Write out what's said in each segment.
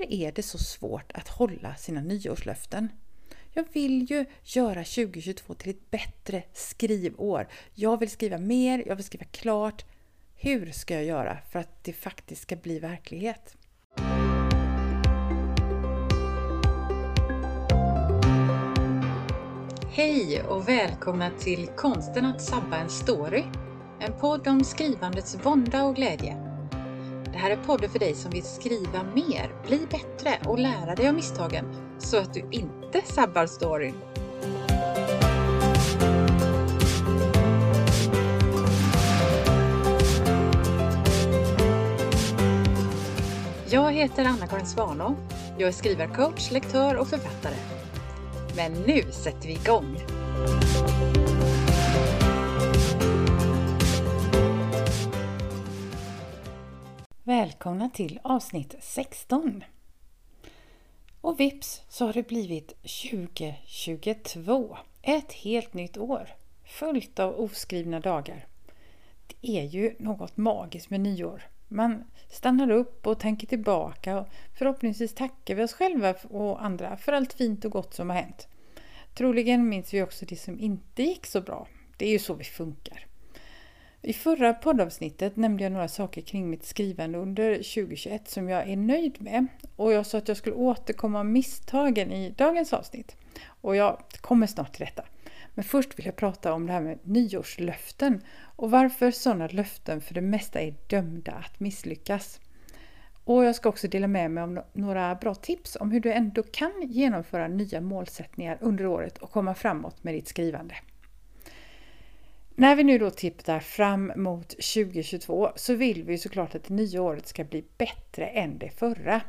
varför är det så svårt att hålla sina nyårslöften? Jag vill ju göra 2022 till ett bättre skrivår. Jag vill skriva mer, jag vill skriva klart. Hur ska jag göra för att det faktiskt ska bli verklighet? Hej och välkomna till Konsten att sabba en story. En podd om skrivandets vånda och glädje. Det här är podden för dig som vill skriva mer, bli bättre och lära dig av misstagen så att du inte sabbar storyn. Jag heter Anna-Karin Svanå. Jag är skrivarcoach, lektör och författare. Men nu sätter vi igång! Välkomna till avsnitt 16. Och vips så har det blivit 2022. Ett helt nytt år. Fullt av oskrivna dagar. Det är ju något magiskt med nyår. Man stannar upp och tänker tillbaka och förhoppningsvis tackar vi oss själva och andra för allt fint och gott som har hänt. Troligen minns vi också det som inte gick så bra. Det är ju så vi funkar. I förra poddavsnittet nämnde jag några saker kring mitt skrivande under 2021 som jag är nöjd med. Och jag sa att jag skulle återkomma om misstagen i dagens avsnitt. Och jag kommer snart till detta. Men först vill jag prata om det här med nyårslöften och varför sådana löften för det mesta är dömda att misslyckas. Och jag ska också dela med mig av några bra tips om hur du ändå kan genomföra nya målsättningar under året och komma framåt med ditt skrivande. När vi nu då tittar fram mot 2022 så vill vi såklart att det nya året ska bli bättre än det förra.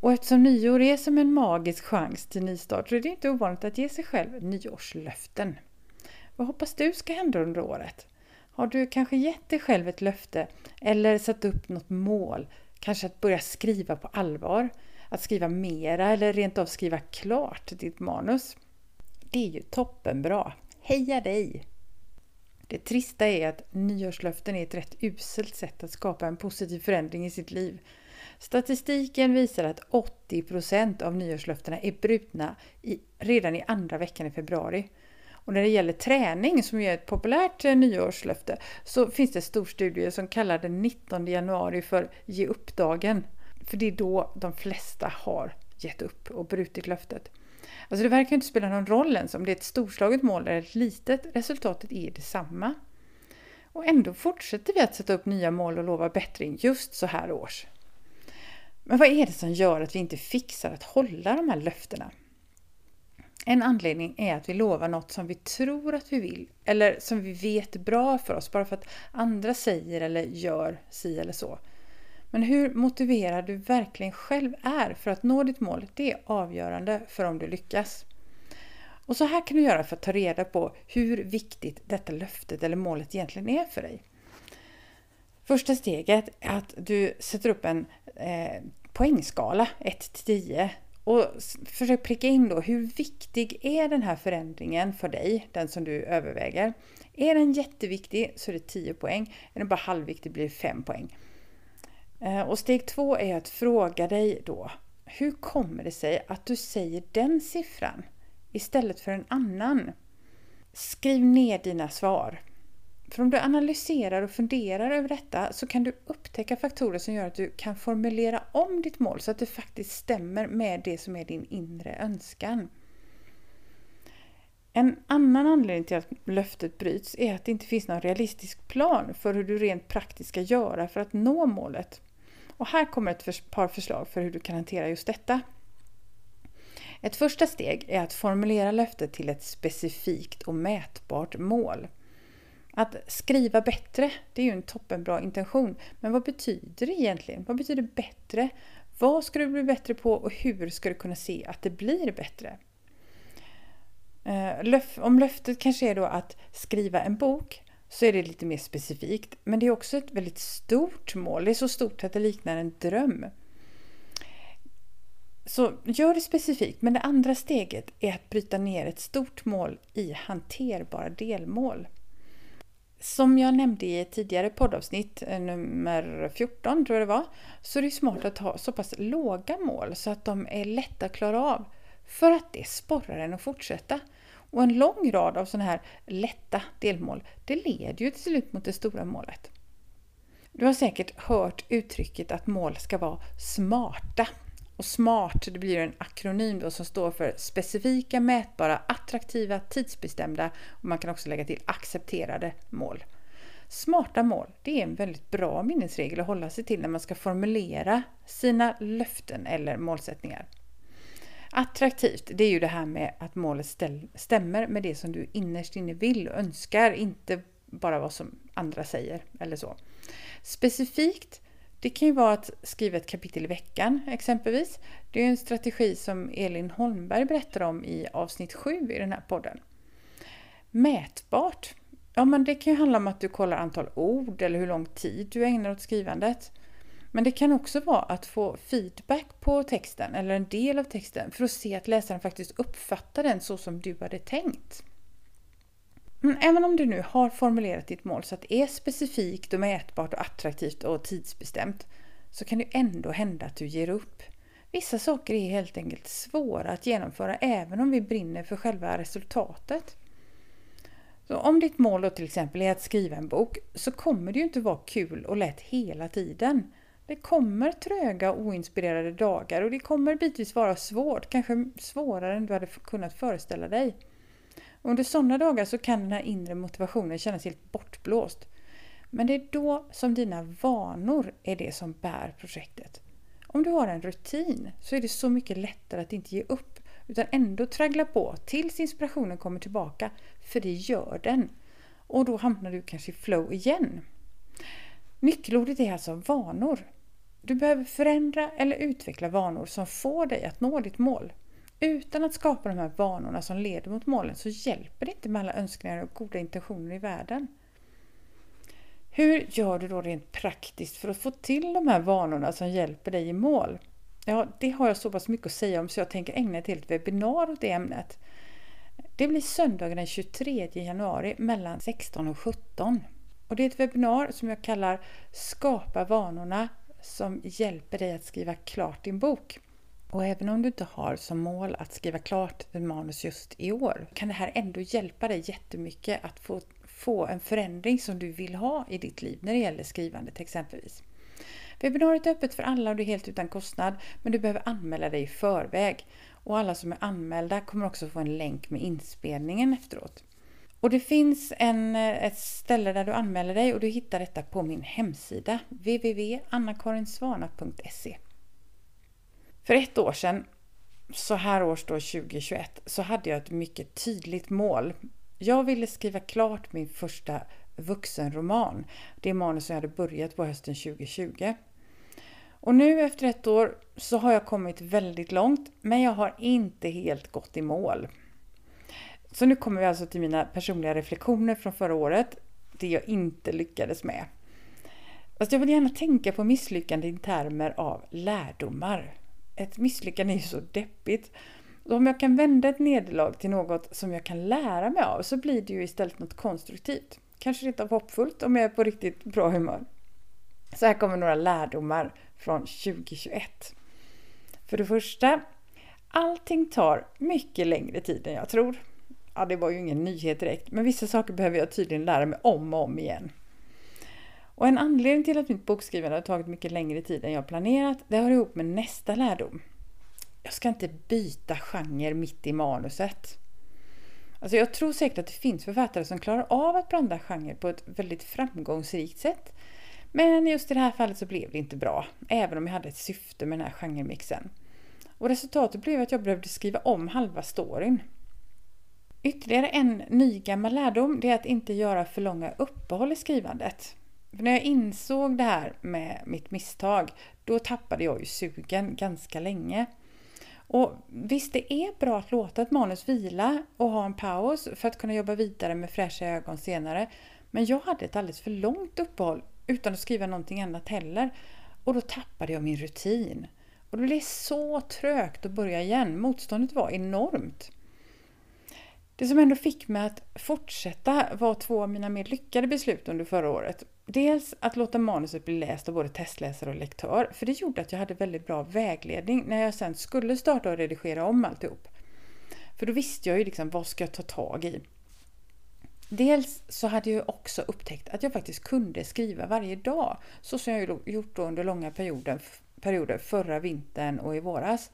Och eftersom nyår är som en magisk chans till nystart så är det inte ovanligt att ge sig själv nyårslöften. Vad hoppas du ska hända under året? Har du kanske gett dig själv ett löfte eller satt upp något mål? Kanske att börja skriva på allvar? Att skriva mera eller rent av skriva klart ditt manus? Det är ju toppenbra! Heja dig! Det trista är att nyårslöften är ett rätt uselt sätt att skapa en positiv förändring i sitt liv. Statistiken visar att 80% av nyårslöftena är brutna i, redan i andra veckan i februari. Och när det gäller träning, som ju är ett populärt eh, nyårslöfte, så finns det storstudier som kallar den 19 januari för ge upp-dagen. För det är då de flesta har gett upp och brutit löftet. Alltså det verkar inte spela någon roll ens om det är ett storslaget mål eller ett litet, resultatet är detsamma. Och ändå fortsätter vi att sätta upp nya mål och lova bättring just så här års. Men vad är det som gör att vi inte fixar att hålla de här löftena? En anledning är att vi lovar något som vi tror att vi vill eller som vi vet är bra för oss bara för att andra säger eller gör si eller så. Men hur motiverad du verkligen själv är för att nå ditt mål, det är avgörande för om du lyckas. Och så här kan du göra för att ta reda på hur viktigt detta löftet eller målet egentligen är för dig. Första steget är att du sätter upp en eh, poängskala 1-10. och försök pricka in då hur viktig är den här förändringen för dig, den som du överväger. Är den jätteviktig så är det 10 poäng, är den bara halvviktig blir det 5 poäng. Eh, och steg två är att fråga dig då, hur kommer det sig att du säger den siffran istället för en annan? Skriv ner dina svar. För om du analyserar och funderar över detta så kan du upptäcka faktorer som gör att du kan formulera om ditt mål så att det faktiskt stämmer med det som är din inre önskan. En annan anledning till att löftet bryts är att det inte finns någon realistisk plan för hur du rent praktiskt ska göra för att nå målet. Och här kommer ett par förslag för hur du kan hantera just detta. Ett första steg är att formulera löftet till ett specifikt och mätbart mål. Att skriva bättre, det är ju en toppenbra intention. Men vad betyder det egentligen? Vad betyder bättre? Vad ska du bli bättre på och hur ska du kunna se att det blir bättre? Eh, om löftet kanske är då att skriva en bok så är det lite mer specifikt. Men det är också ett väldigt stort mål. Det är så stort att det liknar en dröm. Så gör det specifikt. Men det andra steget är att bryta ner ett stort mål i hanterbara delmål. Som jag nämnde i ett tidigare poddavsnitt, eh, nummer 14 tror jag det var, så är det smart att ha så pass låga mål så att de är lätta att klara av. För att det sporrar en att fortsätta. Och en lång rad av sådana här lätta delmål, det leder ju till slut mot det stora målet. Du har säkert hört uttrycket att mål ska vara smarta. Och SMART det blir en akronym då som står för specifika, mätbara, attraktiva, tidsbestämda och man kan också lägga till accepterade mål. Smarta mål det är en väldigt bra minnesregel att hålla sig till när man ska formulera sina löften eller målsättningar. Attraktivt, det är ju det här med att målet stämmer med det som du innerst inne vill och önskar, inte bara vad som andra säger eller så. Specifikt, det kan ju vara att skriva ett kapitel i veckan exempelvis. Det är en strategi som Elin Holmberg berättar om i avsnitt 7 i den här podden. Mätbart, ja men det kan ju handla om att du kollar antal ord eller hur lång tid du ägnar åt skrivandet. Men det kan också vara att få feedback på texten eller en del av texten för att se att läsaren faktiskt uppfattar den så som du hade tänkt. Men även om du nu har formulerat ditt mål så att det är specifikt och mätbart och attraktivt och tidsbestämt så kan det ändå hända att du ger upp. Vissa saker är helt enkelt svåra att genomföra även om vi brinner för själva resultatet. Så om ditt mål då till exempel är att skriva en bok så kommer det ju inte vara kul och lätt hela tiden. Det kommer tröga och oinspirerade dagar och det kommer bitvis vara svårt, kanske svårare än du hade kunnat föreställa dig. Under sådana dagar så kan den här inre motivationen kännas helt bortblåst. Men det är då som dina vanor är det som bär projektet. Om du har en rutin så är det så mycket lättare att inte ge upp utan ändå traggla på tills inspirationen kommer tillbaka, för det gör den. Och då hamnar du kanske i flow igen. Nyckelordet är alltså vanor. Du behöver förändra eller utveckla vanor som får dig att nå ditt mål. Utan att skapa de här vanorna som leder mot målen så hjälper det inte med alla önskningar och goda intentioner i världen. Hur gör du då rent praktiskt för att få till de här vanorna som hjälper dig i mål? Ja, det har jag så pass mycket att säga om så jag tänker ägna ett helt webbinar åt det ämnet. Det blir söndagen den 23 januari mellan 16 och 17. Och det är ett webbinar som jag kallar Skapa vanorna som hjälper dig att skriva klart din bok. Och även om du inte har som mål att skriva klart din manus just i år kan det här ändå hjälpa dig jättemycket att få, få en förändring som du vill ha i ditt liv när det gäller skrivandet exempelvis. Webbinariet är öppet för alla och det är helt utan kostnad men du behöver anmäla dig i förväg. Och alla som är anmälda kommer också få en länk med inspelningen efteråt. Och det finns en, eh, ett ställe där du anmäler dig och du hittar detta på min hemsida www.annakarinsvana.se för ett år sedan, så här års då 2021, så hade jag ett mycket tydligt mål. Jag ville skriva klart min första vuxenroman. Det manus som jag hade börjat på hösten 2020. Och nu efter ett år så har jag kommit väldigt långt, men jag har inte helt gått i mål. Så nu kommer vi alltså till mina personliga reflektioner från förra året, det jag inte lyckades med. Fast jag vill gärna tänka på misslyckande i termer av lärdomar ett misslyckande är ju så deppigt. Och om jag kan vända ett nederlag till något som jag kan lära mig av så blir det ju istället något konstruktivt. Kanske rent av hoppfullt om jag är på riktigt bra humör. Så här kommer några lärdomar från 2021. För det första, allting tar mycket längre tid än jag tror. Ja, det var ju ingen nyhet direkt, men vissa saker behöver jag tydligen lära mig om och om igen. Och en anledning till att mitt bokskrivande har tagit mycket längre tid än jag planerat, det hör ihop med nästa lärdom. Jag ska inte byta genre mitt i manuset. Alltså jag tror säkert att det finns författare som klarar av att blanda genre på ett väldigt framgångsrikt sätt. Men just i det här fallet så blev det inte bra, även om jag hade ett syfte med den här genremixen. Och resultatet blev att jag behövde skriva om halva storyn. Ytterligare en nygammal lärdom det är att inte göra för långa uppehåll i skrivandet. För när jag insåg det här med mitt misstag, då tappade jag ju sugen ganska länge. Och visst, det är bra att låta ett manus vila och ha en paus för att kunna jobba vidare med fräscha ögon senare. Men jag hade ett alldeles för långt uppehåll utan att skriva någonting annat heller. Och då tappade jag min rutin. Och det blev så trögt att börja igen. Motståndet var enormt. Det som ändå fick mig att fortsätta var två av mina mer lyckade beslut under förra året. Dels att låta manuset bli läst av både testläsare och lektör, för det gjorde att jag hade väldigt bra vägledning när jag sen skulle starta och redigera om alltihop. För då visste jag ju liksom vad ska jag ta tag i. Dels så hade jag också upptäckt att jag faktiskt kunde skriva varje dag, så som jag gjort under långa perioder, perioder förra vintern och i våras.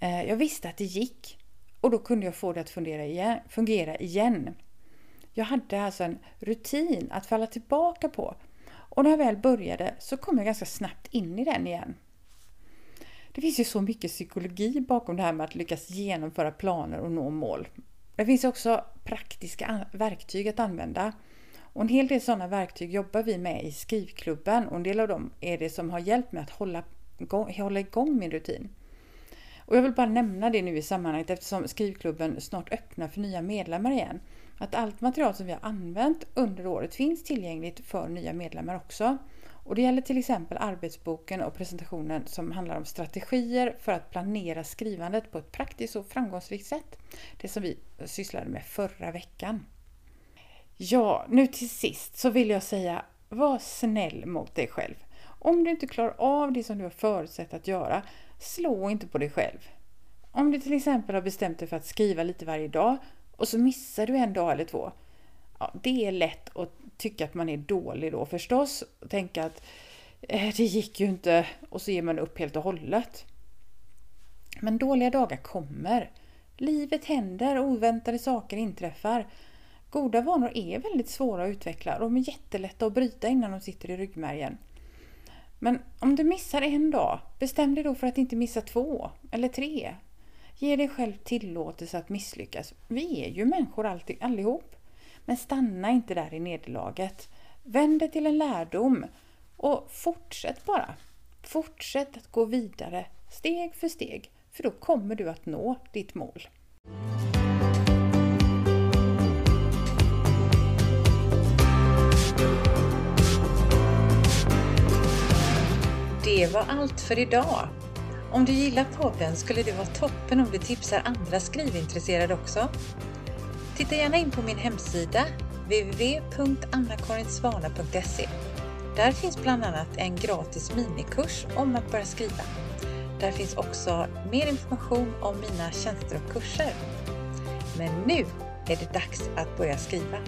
Eh, jag visste att det gick och då kunde jag få det att igen, fungera igen. Jag hade alltså en rutin att falla tillbaka på och när jag väl började så kom jag ganska snabbt in i den igen. Det finns ju så mycket psykologi bakom det här med att lyckas genomföra planer och nå mål. Det finns också praktiska verktyg att använda. Och en hel del sådana verktyg jobbar vi med i skrivklubben och en del av dem är det som har hjälpt mig att hålla, hålla igång min rutin. Och jag vill bara nämna det nu i sammanhanget eftersom skrivklubben snart öppnar för nya medlemmar igen. Att allt material som vi har använt under året finns tillgängligt för nya medlemmar också. Och det gäller till exempel arbetsboken och presentationen som handlar om strategier för att planera skrivandet på ett praktiskt och framgångsrikt sätt. Det som vi sysslade med förra veckan. Ja, nu till sist så vill jag säga var snäll mot dig själv. Om du inte klarar av det som du har förutsett att göra, slå inte på dig själv. Om du till exempel har bestämt dig för att skriva lite varje dag och så missar du en dag eller två. Ja, det är lätt att tycka att man är dålig då förstås och tänka att eh, det gick ju inte och så ger man upp helt och hållet. Men dåliga dagar kommer. Livet händer, oväntade saker inträffar. Goda vanor är väldigt svåra att utveckla och de är jättelätta att bryta innan de sitter i ryggmärgen. Men om du missar en dag, bestäm dig då för att inte missa två eller tre. Ge dig själv tillåtelse att misslyckas. Vi är ju människor alltid, allihop. Men stanna inte där i nederlaget. Vänd det till en lärdom och fortsätt bara. Fortsätt att gå vidare steg för steg, för då kommer du att nå ditt mål. Det var allt för idag. Om du gillar podden skulle det vara toppen om du tipsar andra skrivintresserade också. Titta gärna in på min hemsida www.annakarinsvana.se. Där finns bland annat en gratis minikurs om att börja skriva. Där finns också mer information om mina tjänster och kurser. Men nu är det dags att börja skriva.